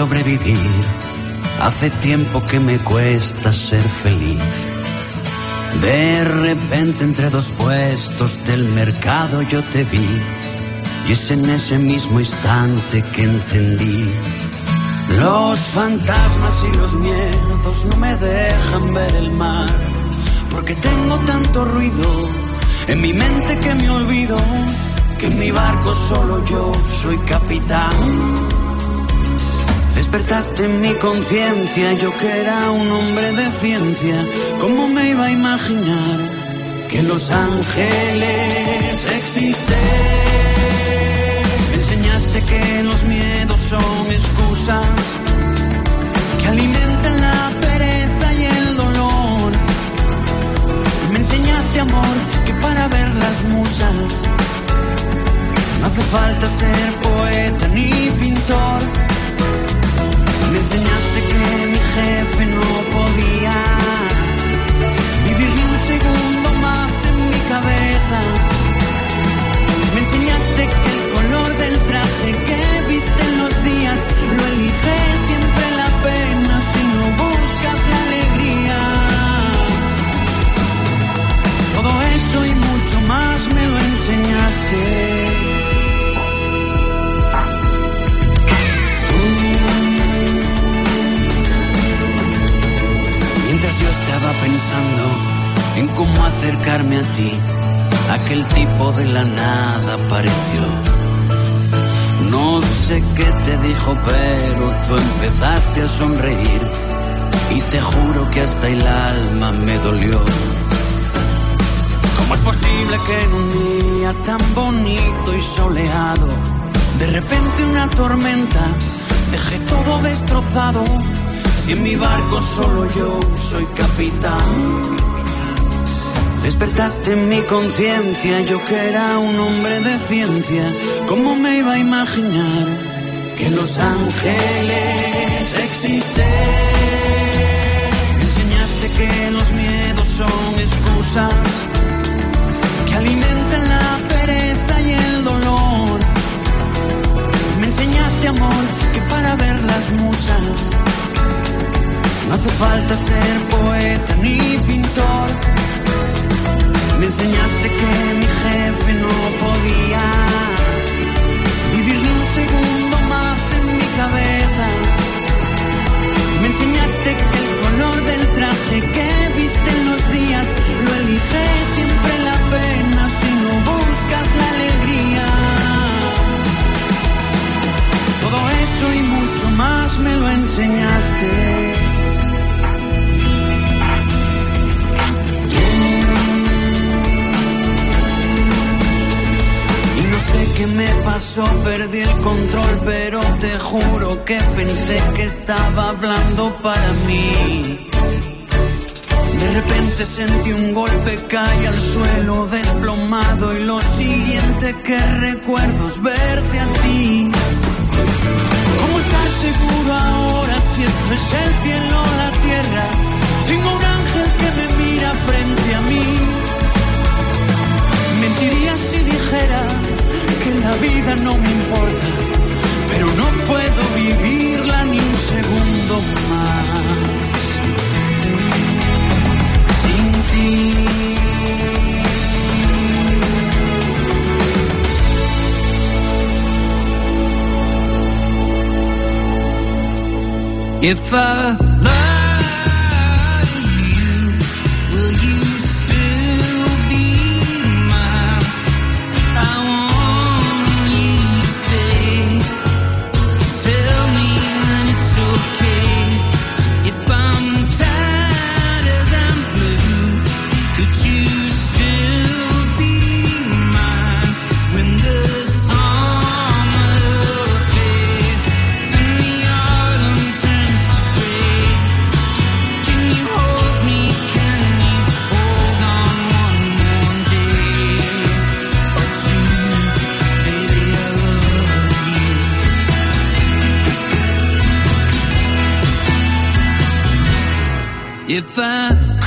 sobrevivir. Hace tiempo que me cuesta ser feliz. De repente entre dos puestos del mercado yo te vi. Y es en ese mismo instante que entendí. Los fantasmas y los miedos no me dejan ver el mar. Porque tengo tanto ruido en mi mente que me olvido que en mi barco solo yo soy capitán. Despertaste mi conciencia, yo que era un hombre de ciencia, ¿cómo me iba a imaginar que los ángeles existen? Me enseñaste que los miedos son excusas que alimentan la pereza y el dolor. Me enseñaste amor que para ver las musas no hace falta ser poeta ni pintor. Tan bonito y soleado, de repente una tormenta deje todo destrozado? Si en mi barco solo yo soy capitán. Despertaste en mi conciencia, yo que era un hombre de ciencia, ¿cómo me iba a imaginar que los ángeles existen? Me enseñaste que los miedos son excusas enseñaste amor que para ver las musas no hace falta ser poeta ni pintor. Me enseñaste que mi jefe no podía vivir ni un segundo más en mi cabeza. Me enseñaste que el color del traje que viste en los días lo elige siempre la pena si no buscas la eso y mucho más me lo enseñaste. Y no sé qué me pasó, perdí el control, pero te juro que pensé que estaba hablando para mí. De repente sentí un golpe, caí al suelo desplomado y lo siguiente que recuerdo es verte a ti. ¿Cómo estar seguro ahora si esto es el cielo o la tierra? Tengo un ángel que me mira frente a mí. Mentiría si dijera que la vida no me importa, pero no puedo vivirla ni un segundo más. If I If I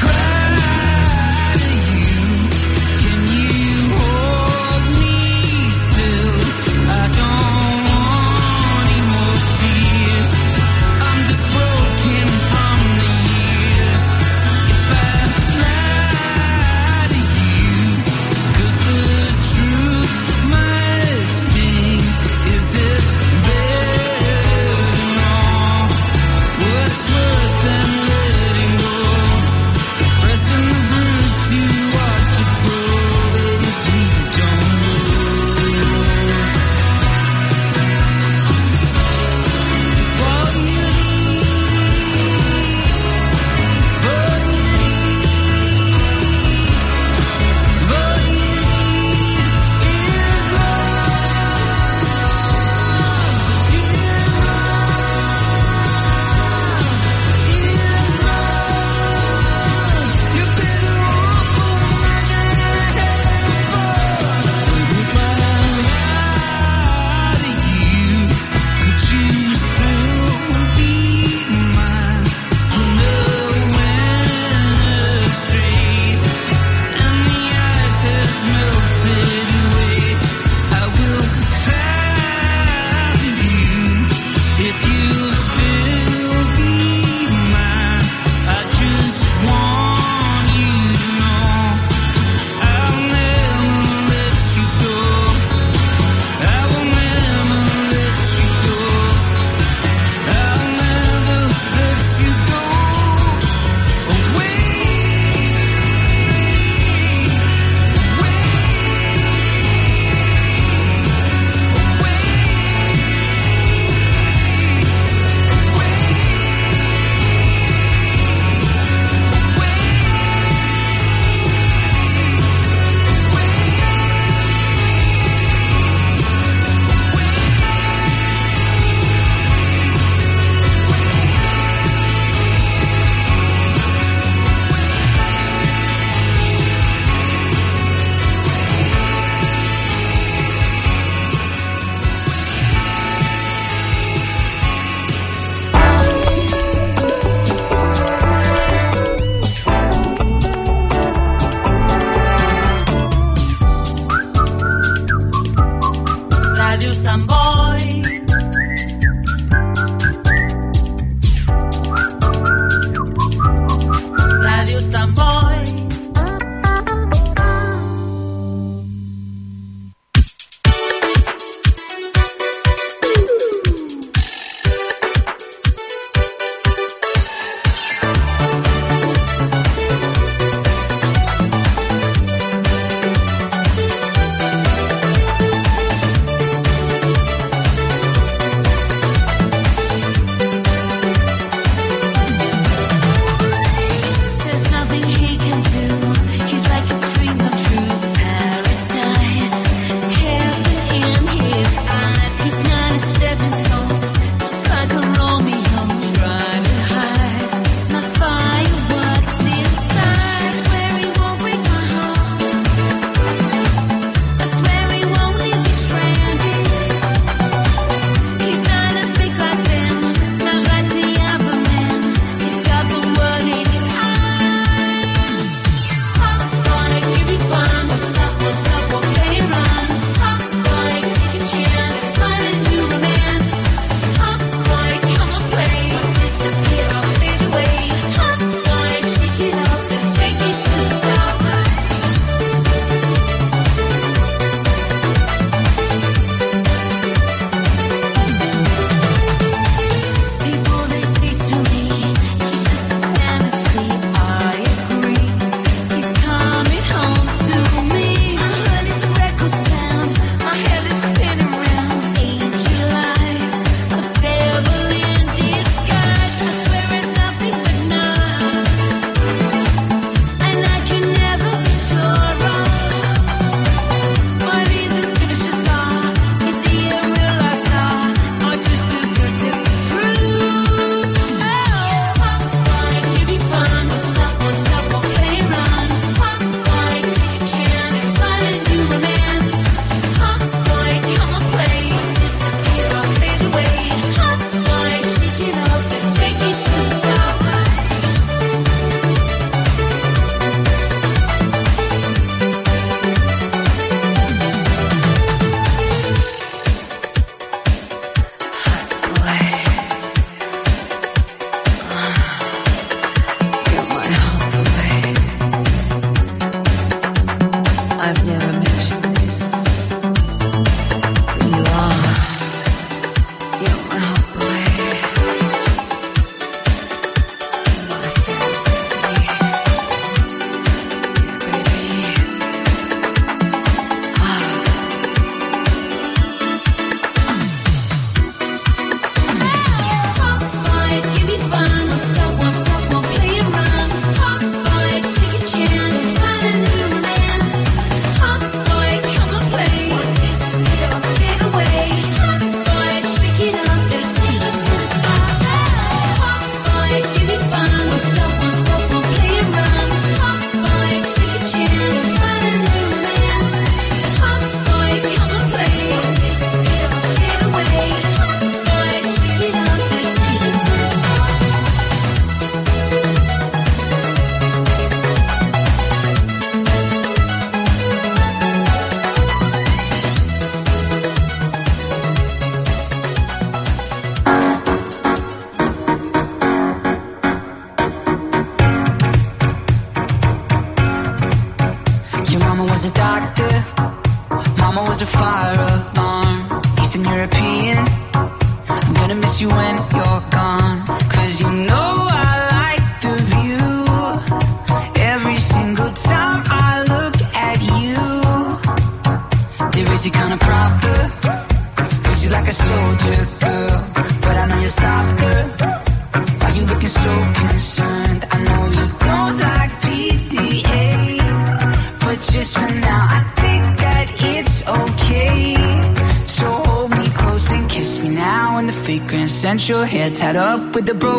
with the bro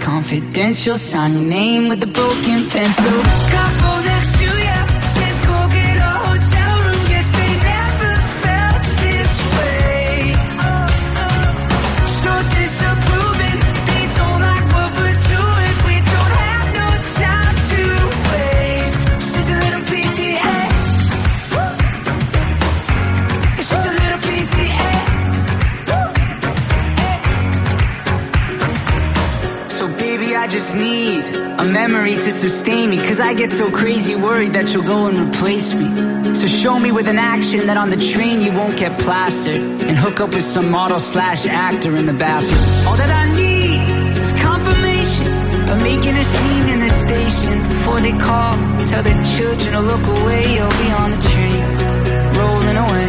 confidential. Sign your name with a broken pencil. Cop I get so crazy worried that you'll go and replace me. So show me with an action that on the train you won't get plastered and hook up with some model slash actor in the bathroom. All that I need is confirmation by making a scene in the station before they call. Tell the children to look away, you'll be on the train, rolling away,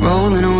rolling away.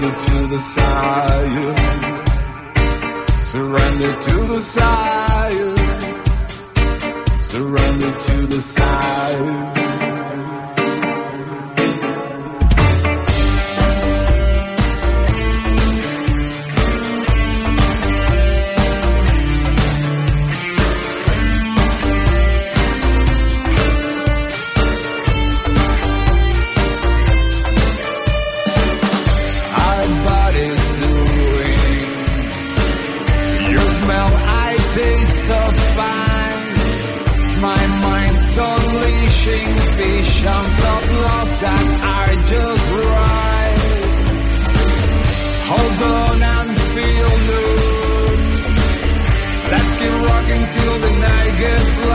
Surrender to the sire. Surrender to the sire. Surrender to the sire. gets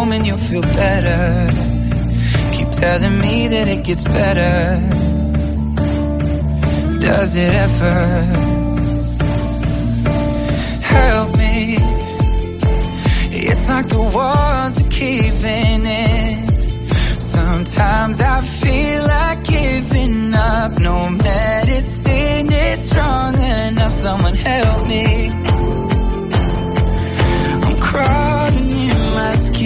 home and you'll feel better. Keep telling me that it gets better. Does it ever? Help me. It's like the walls are caving in. Sometimes I feel like giving up. No medicine is strong enough. Someone help me. I'm crying.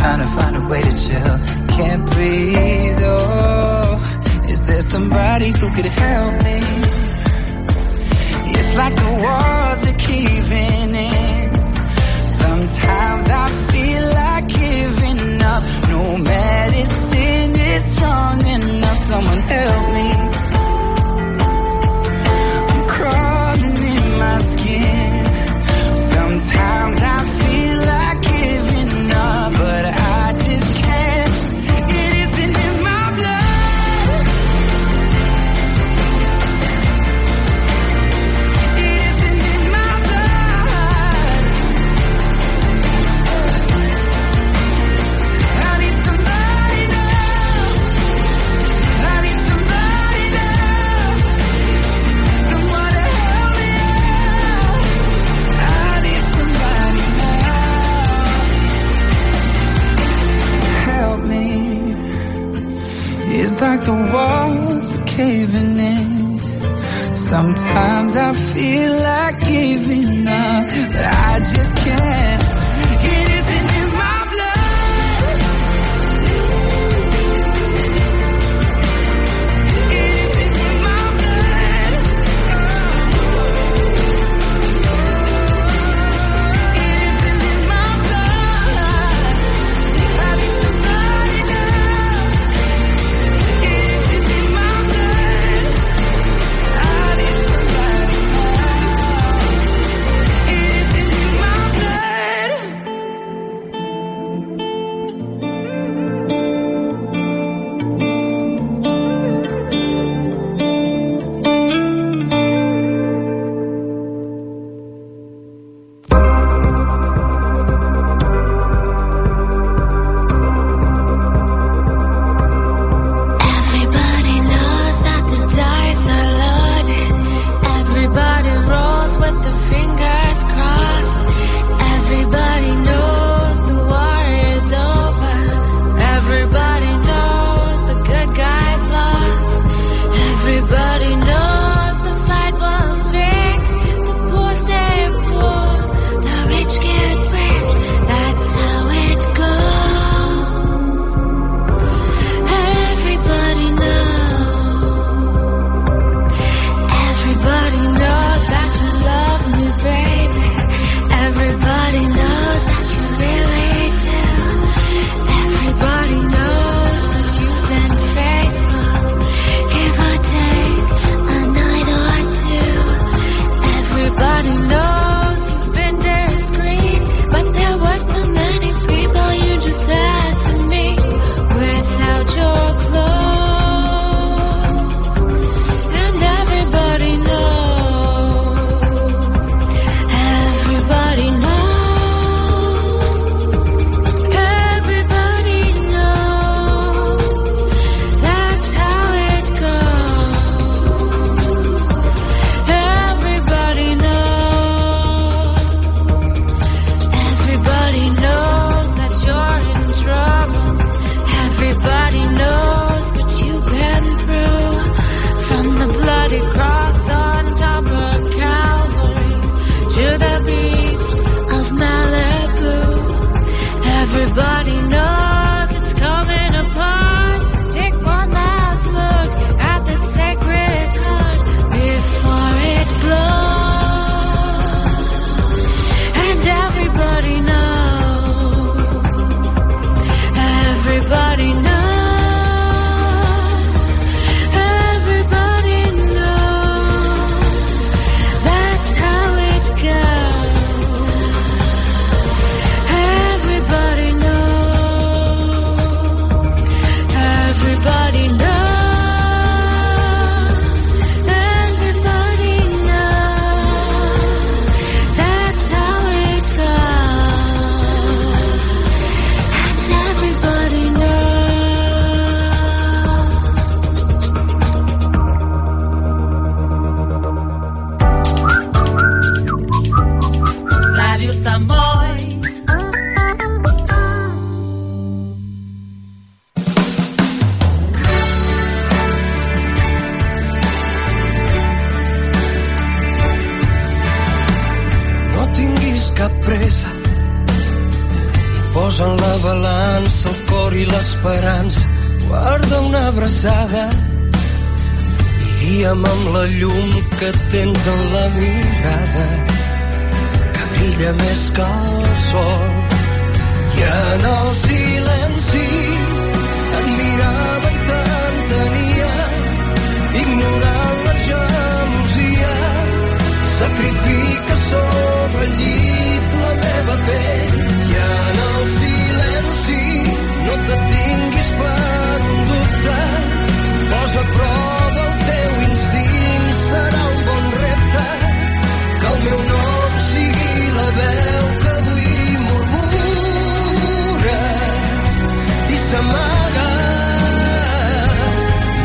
trying to find a way to chill. Can't breathe, oh. Is there somebody who could help me? It's like the walls are caving in. Sometimes I feel like giving up. No medicine is strong enough. Someone help me. I'm crawling in my skin. Sometimes I feel like like the walls are caving in. Sometimes I feel like giving up, but I just can't. posa en la balança el cor i l'esperança. Guarda una abraçada. I guia'm amb la llum que tens en la mirada que brilla més que el sol. I en el silenci et mirava i t'entenia ignorant la gelosia. Sacrifica sobre el llit la meva pell. Pos a prova el teu instint, serà un bon repte que el meu nom sigui la veu que avui murmures i s'amaga.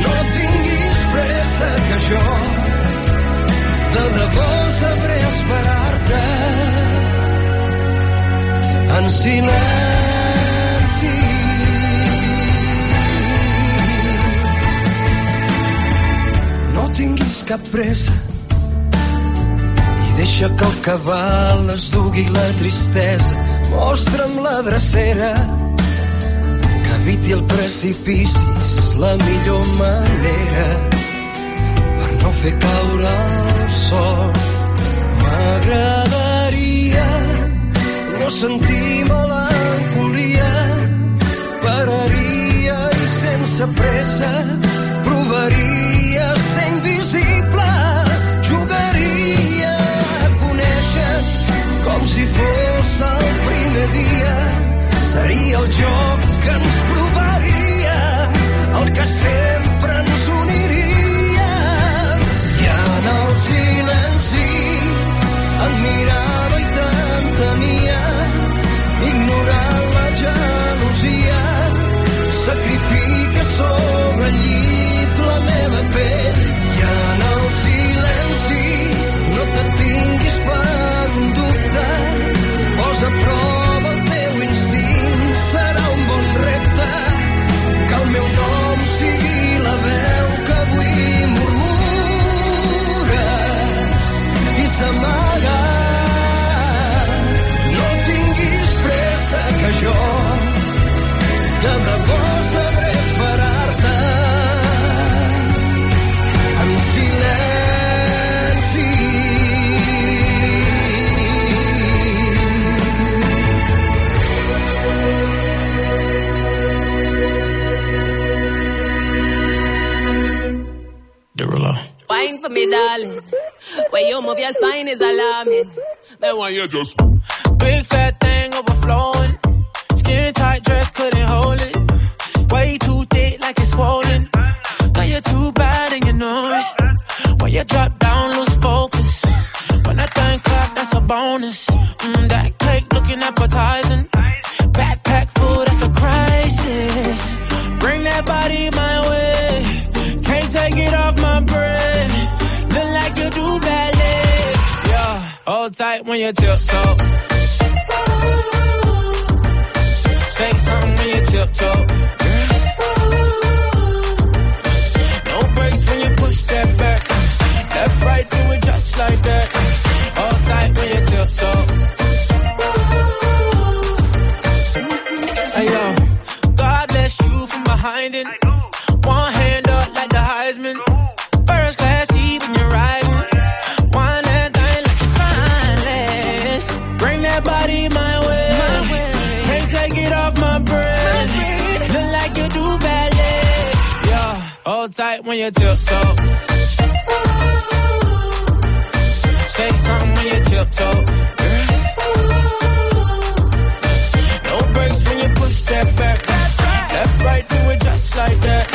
No tinguis pressa que jo de debò sabré esperar-te en silenci. Cap pressa i deixa que el cabal es dugui la tristesa. Mostra'm la drecera que eviti el precipici, és la millor manera per no fer caure el sol. M'agradaria no sentir melancolia, pararia i sense pressa provaria ser invisible, com si fos el primer dia. Seria el joc que ens provaria, just tight when you tiptoe. Say something when you tiptoe. No breaks when you push that back. Left, right, do it just like that.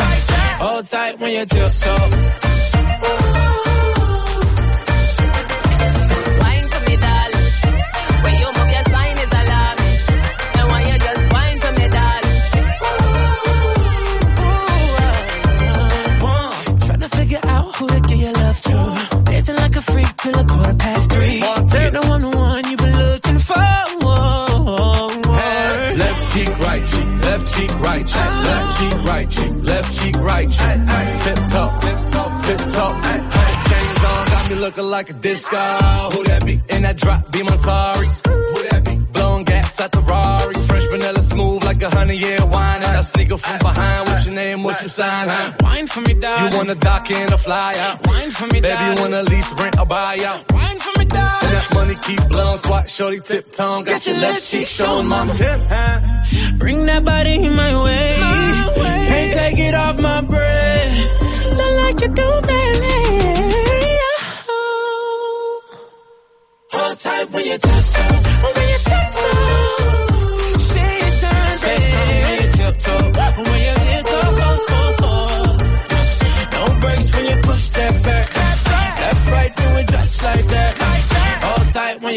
Hold tight when you tiptoe. Sign? Huh? Wine for me, darling. You wanna dock in or fly out? Wine for me, Baby, you wanna lease, rent, or buy out? Wine for me, And that money keep blowing, swat, shorty, tip tongue. Got your left cheek showing, mama. Tip, huh? Bring that body in my way. Can't take it off my breath. Look like you do, baby. Oh. Hold tight when you tiptoe. When you your signs, Say something when you tiptoe. When you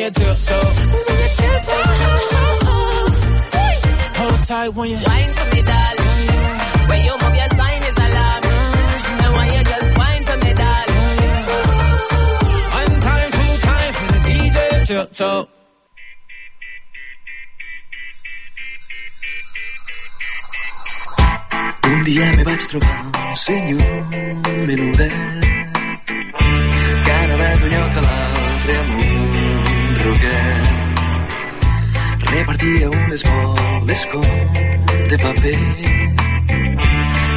your tiptoe. When you tiptoe. Hold tight when you wine for me, darling. When you move your spine is alarming. Yeah, and when you just wine for me, darling. One time, two time for the DJ tiptoe. Un día me vaig trobar un senyor menudet que ara ve d'un lloc a l'altre amunt lloguer repartia unes boles com de paper.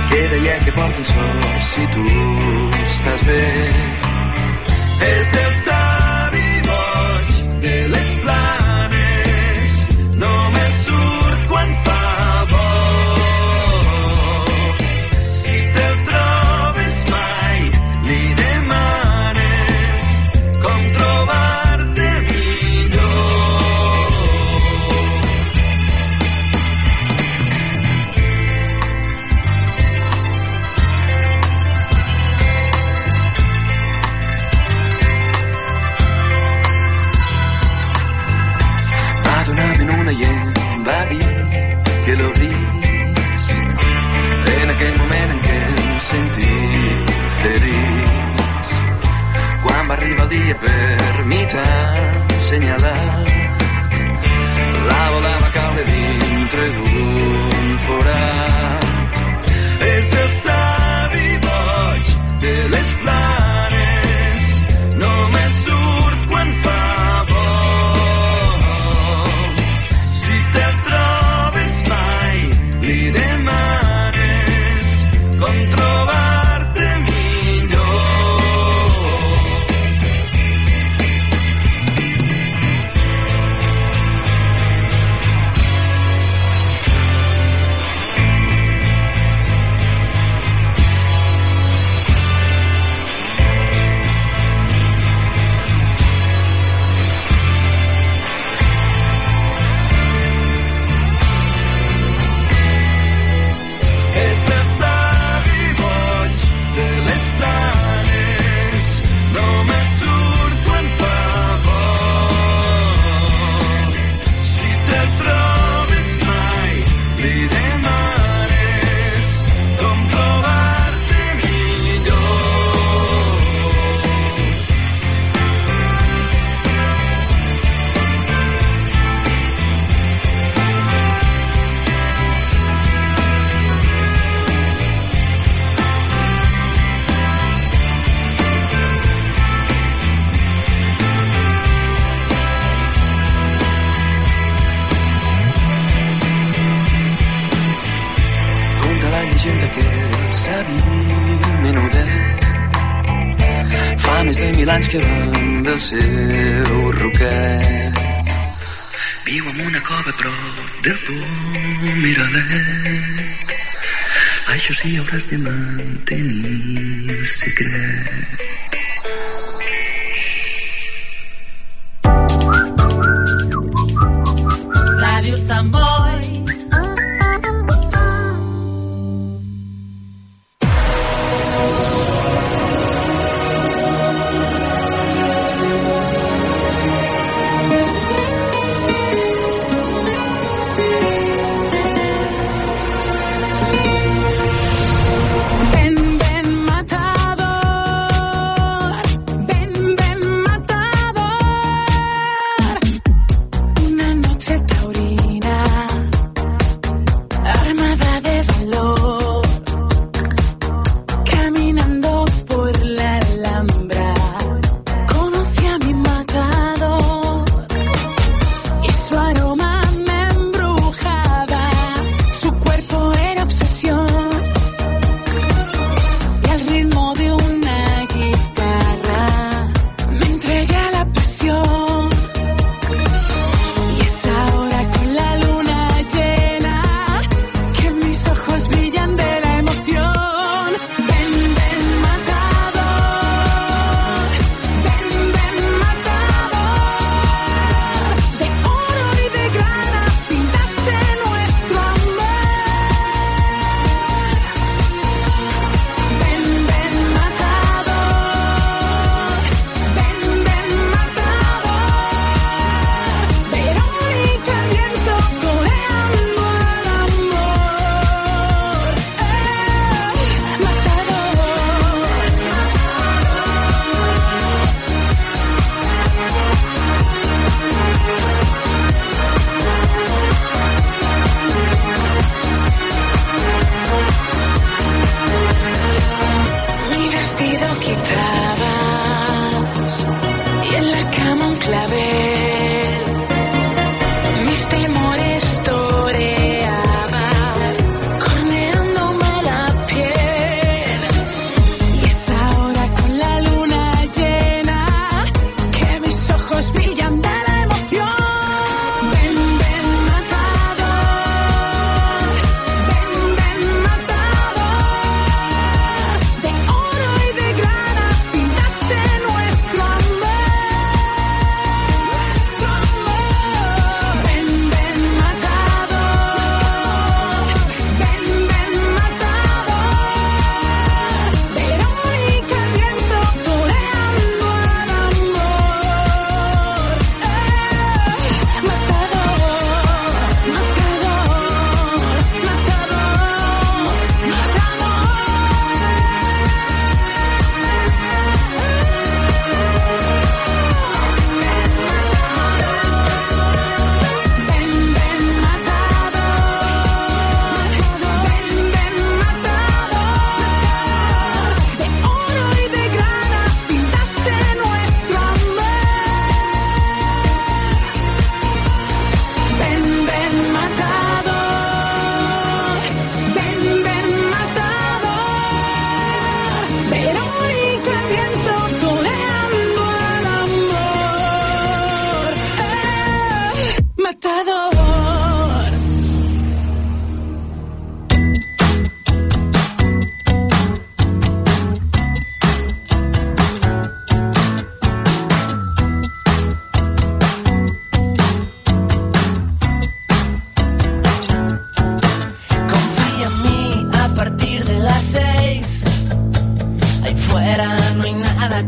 Que deia que porten sort si tu estàs bé. És el sol señalar.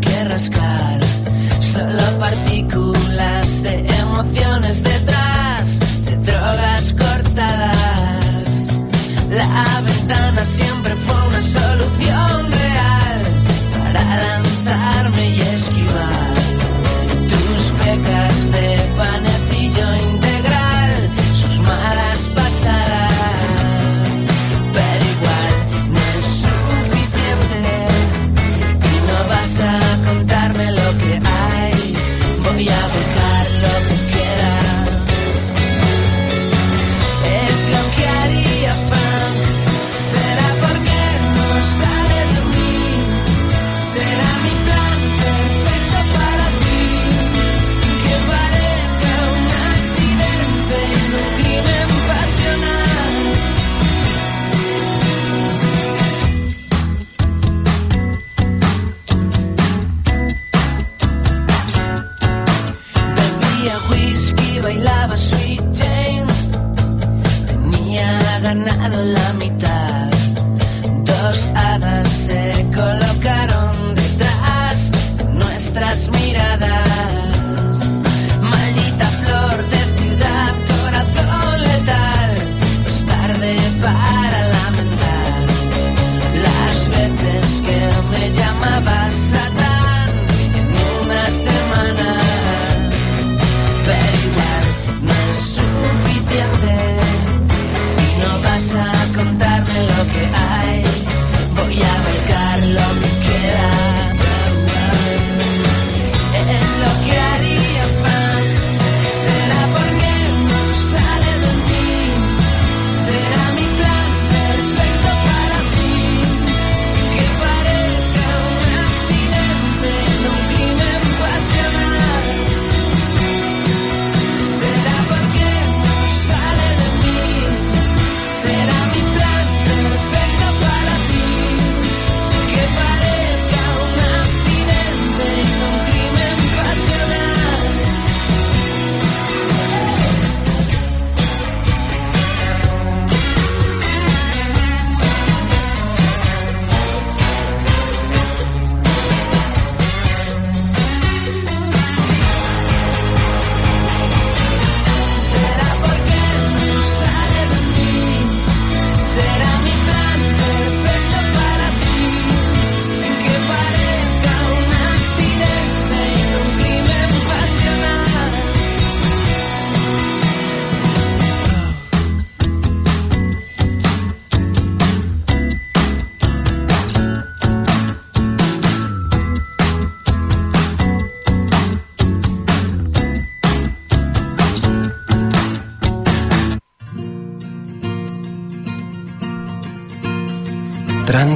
que rascar, solo partículas de emociones detrás, de drogas cortadas. La ventana siempre fue una solución real para la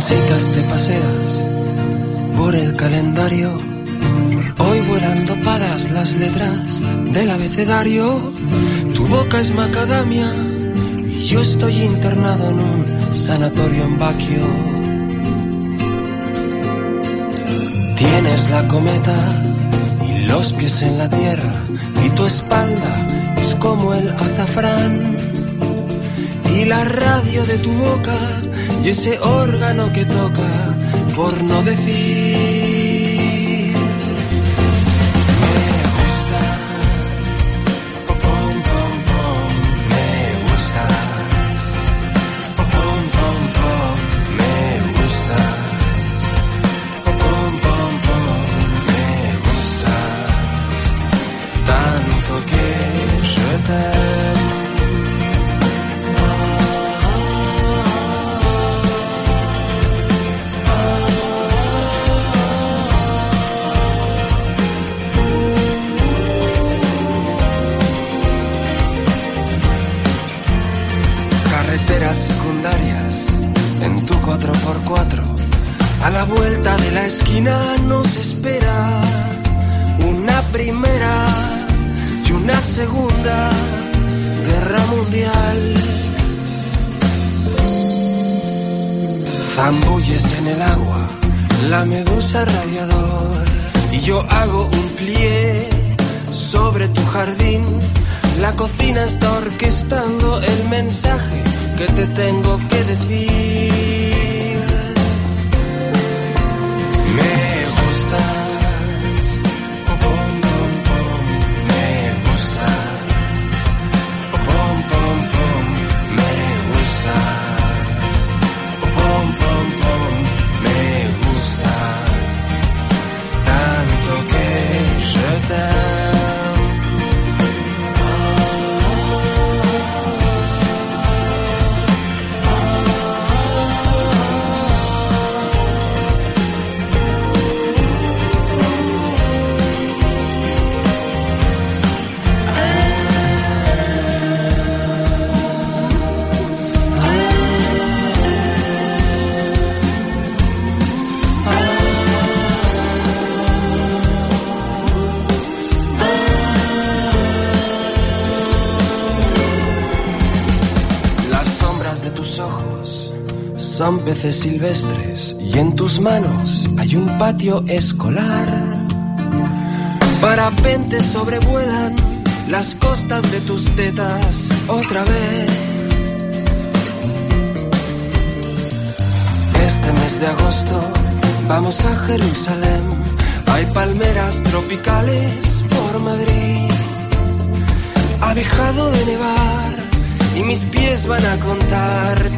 citas te paseas por el calendario. Hoy volando paras las letras del abecedario. Tu boca es macadamia y yo estoy internado en un sanatorio en Baquio. Tienes la cometa y los pies en la tierra y tu espalda es como el azafrán y la radio de tu boca y ese órgano que toca, por no decir cazan peces silvestres y en tus manos hay un patio escolar. Parapentes sobrevuelan las costas de tus tetas otra vez. Este mes de agosto vamos a Jerusalén. Hay palmeras tropicales por Madrid. Ha dejado de nevar y mis pies van a contar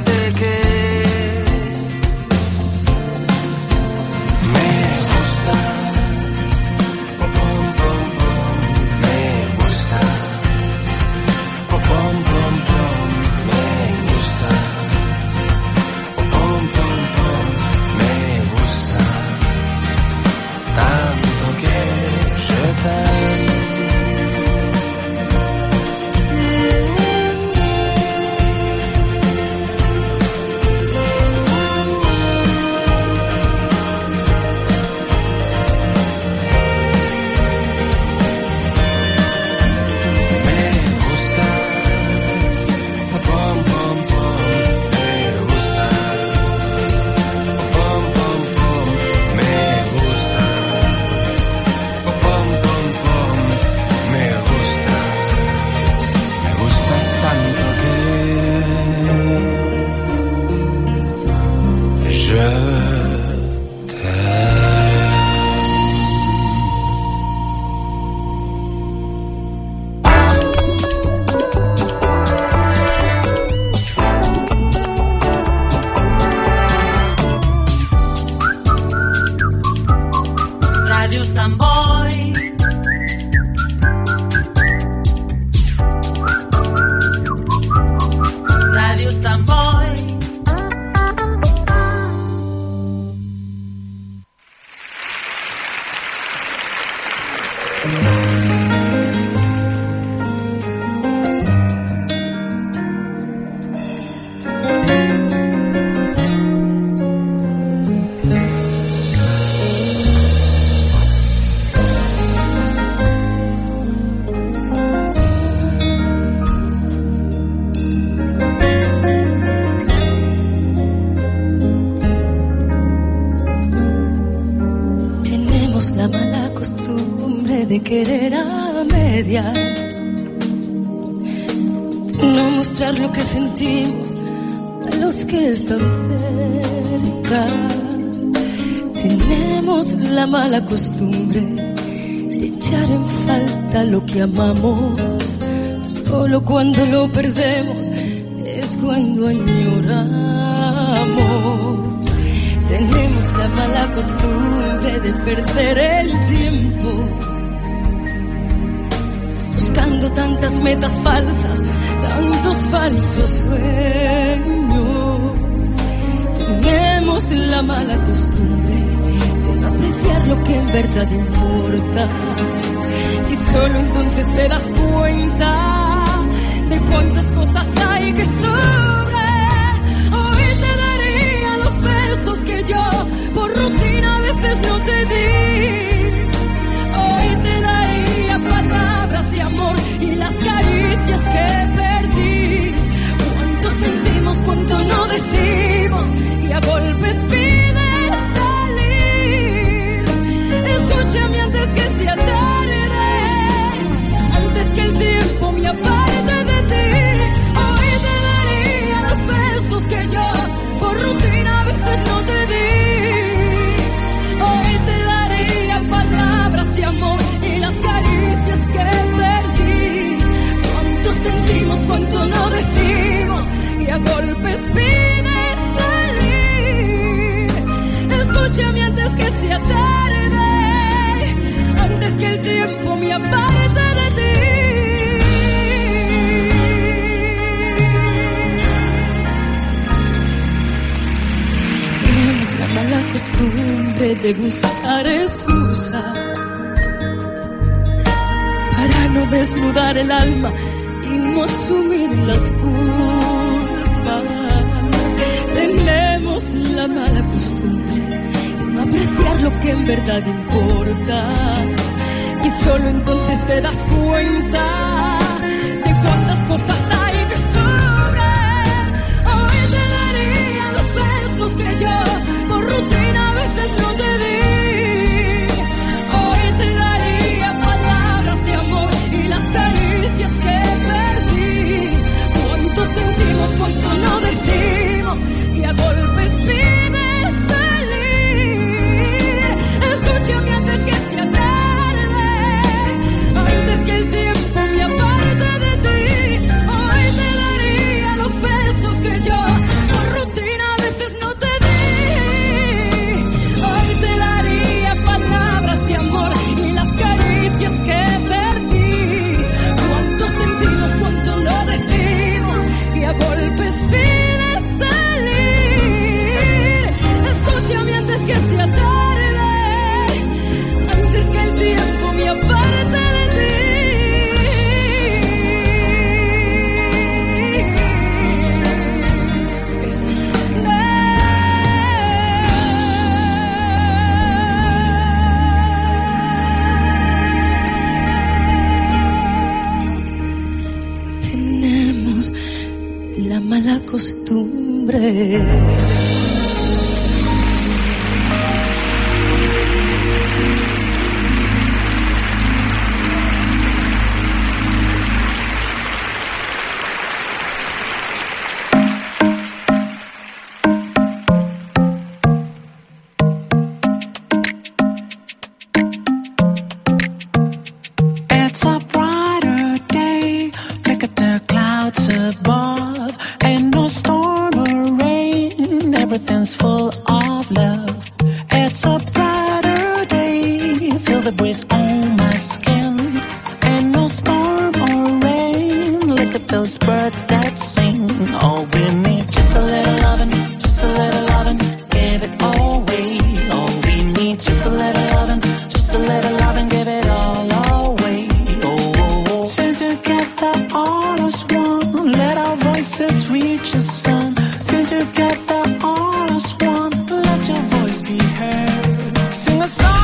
the song.